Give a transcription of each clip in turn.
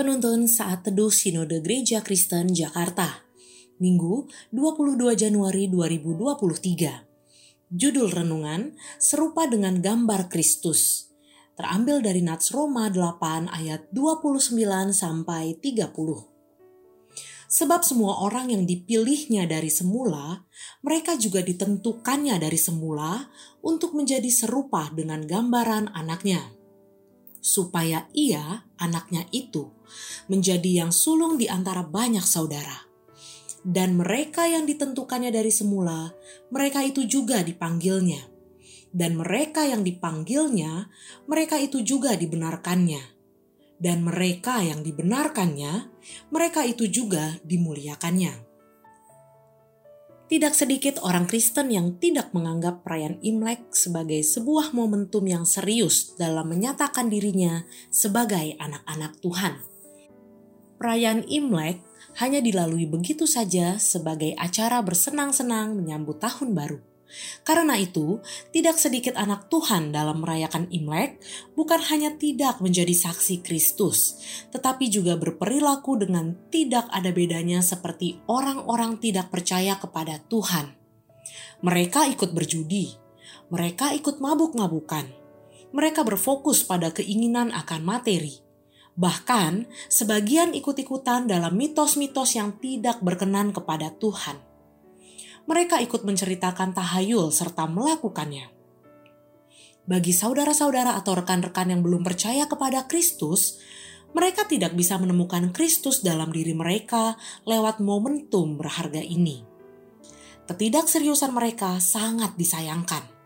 Penuntun Saat Teduh Sinode Gereja Kristen Jakarta. Minggu 22 Januari 2023 Judul Renungan Serupa dengan Gambar Kristus. Terambil dari Nats Roma 8 ayat 29 sampai 30 Sebab semua orang yang dipilihnya dari semula, mereka juga ditentukannya dari semula untuk menjadi serupa dengan gambaran anaknya supaya ia, anaknya itu, menjadi yang sulung di antara banyak saudara. Dan mereka yang ditentukannya dari semula, mereka itu juga dipanggilnya. Dan mereka yang dipanggilnya, mereka itu juga dibenarkannya. Dan mereka yang dibenarkannya, mereka itu juga dimuliakannya. Tidak sedikit orang Kristen yang tidak menganggap perayaan Imlek sebagai sebuah momentum yang serius dalam menyatakan dirinya sebagai anak-anak Tuhan. Perayaan Imlek hanya dilalui begitu saja sebagai acara bersenang-senang menyambut tahun baru. Karena itu, tidak sedikit anak Tuhan dalam merayakan Imlek bukan hanya tidak menjadi saksi Kristus, tetapi juga berperilaku dengan tidak ada bedanya seperti orang-orang tidak percaya kepada Tuhan. Mereka ikut berjudi, mereka ikut mabuk-mabukan, mereka berfokus pada keinginan akan materi. Bahkan, sebagian ikut-ikutan dalam mitos-mitos yang tidak berkenan kepada Tuhan mereka ikut menceritakan tahayul serta melakukannya. Bagi saudara-saudara atau rekan-rekan yang belum percaya kepada Kristus, mereka tidak bisa menemukan Kristus dalam diri mereka lewat momentum berharga ini. Ketidakseriusan mereka sangat disayangkan.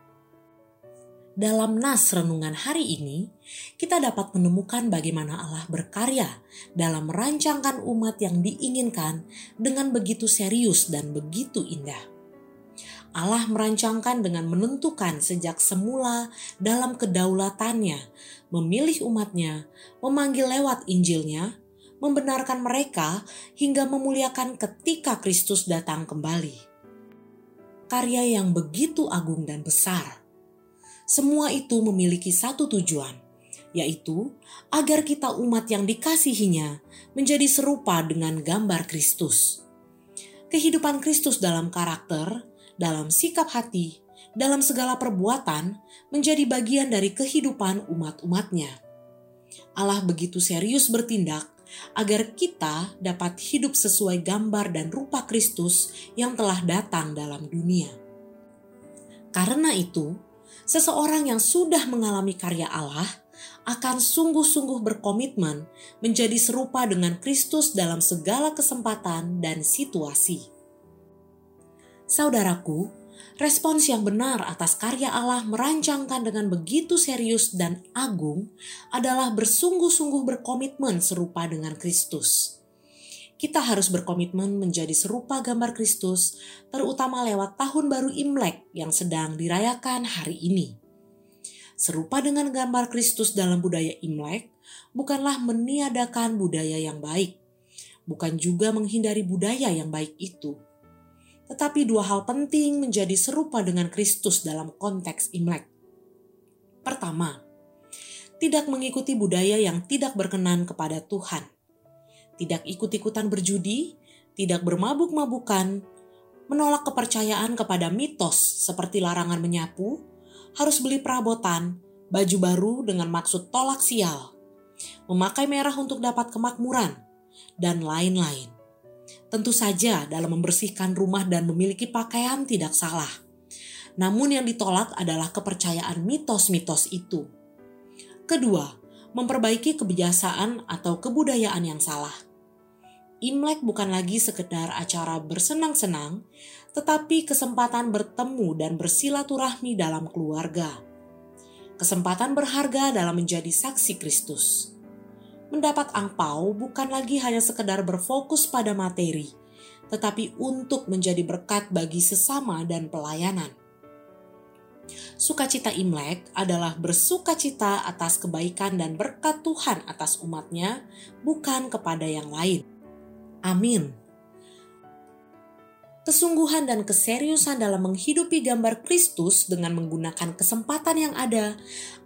Dalam nas renungan hari ini, kita dapat menemukan bagaimana Allah berkarya dalam merancangkan umat yang diinginkan dengan begitu serius dan begitu indah. Allah merancangkan dengan menentukan sejak semula dalam kedaulatannya, memilih umatnya, memanggil lewat Injilnya, membenarkan mereka hingga memuliakan ketika Kristus datang kembali. Karya yang begitu agung dan besar. Semua itu memiliki satu tujuan, yaitu agar kita umat yang dikasihinya menjadi serupa dengan gambar Kristus. Kehidupan Kristus dalam karakter, dalam sikap hati, dalam segala perbuatan menjadi bagian dari kehidupan umat-umatnya. Allah begitu serius bertindak agar kita dapat hidup sesuai gambar dan rupa Kristus yang telah datang dalam dunia. Karena itu, seseorang yang sudah mengalami karya Allah akan sungguh-sungguh berkomitmen menjadi serupa dengan Kristus dalam segala kesempatan dan situasi. Saudaraku, respons yang benar atas karya Allah merancangkan dengan begitu serius dan agung adalah bersungguh-sungguh berkomitmen serupa dengan Kristus. Kita harus berkomitmen menjadi serupa gambar Kristus, terutama lewat tahun baru Imlek yang sedang dirayakan hari ini. Serupa dengan gambar Kristus dalam budaya Imlek, bukanlah meniadakan budaya yang baik, bukan juga menghindari budaya yang baik itu tetapi dua hal penting menjadi serupa dengan Kristus dalam konteks Imlek. Pertama, tidak mengikuti budaya yang tidak berkenan kepada Tuhan. Tidak ikut-ikutan berjudi, tidak bermabuk-mabukan, menolak kepercayaan kepada mitos seperti larangan menyapu, harus beli perabotan, baju baru dengan maksud tolak sial, memakai merah untuk dapat kemakmuran, dan lain-lain. Tentu saja dalam membersihkan rumah dan memiliki pakaian tidak salah. Namun yang ditolak adalah kepercayaan mitos-mitos itu. Kedua, memperbaiki kebiasaan atau kebudayaan yang salah. Imlek bukan lagi sekedar acara bersenang-senang, tetapi kesempatan bertemu dan bersilaturahmi dalam keluarga. Kesempatan berharga dalam menjadi saksi Kristus mendapat angpau bukan lagi hanya sekedar berfokus pada materi, tetapi untuk menjadi berkat bagi sesama dan pelayanan. Sukacita Imlek adalah bersukacita atas kebaikan dan berkat Tuhan atas umatnya, bukan kepada yang lain. Amin. Kesungguhan dan keseriusan dalam menghidupi gambar Kristus dengan menggunakan kesempatan yang ada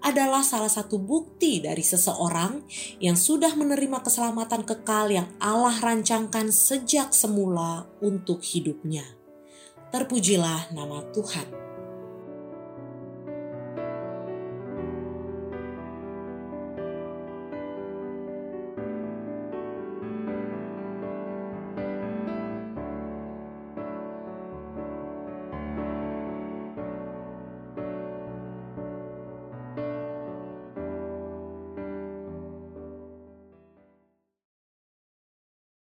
adalah salah satu bukti dari seseorang yang sudah menerima keselamatan kekal yang Allah rancangkan sejak semula untuk hidupnya. Terpujilah nama Tuhan.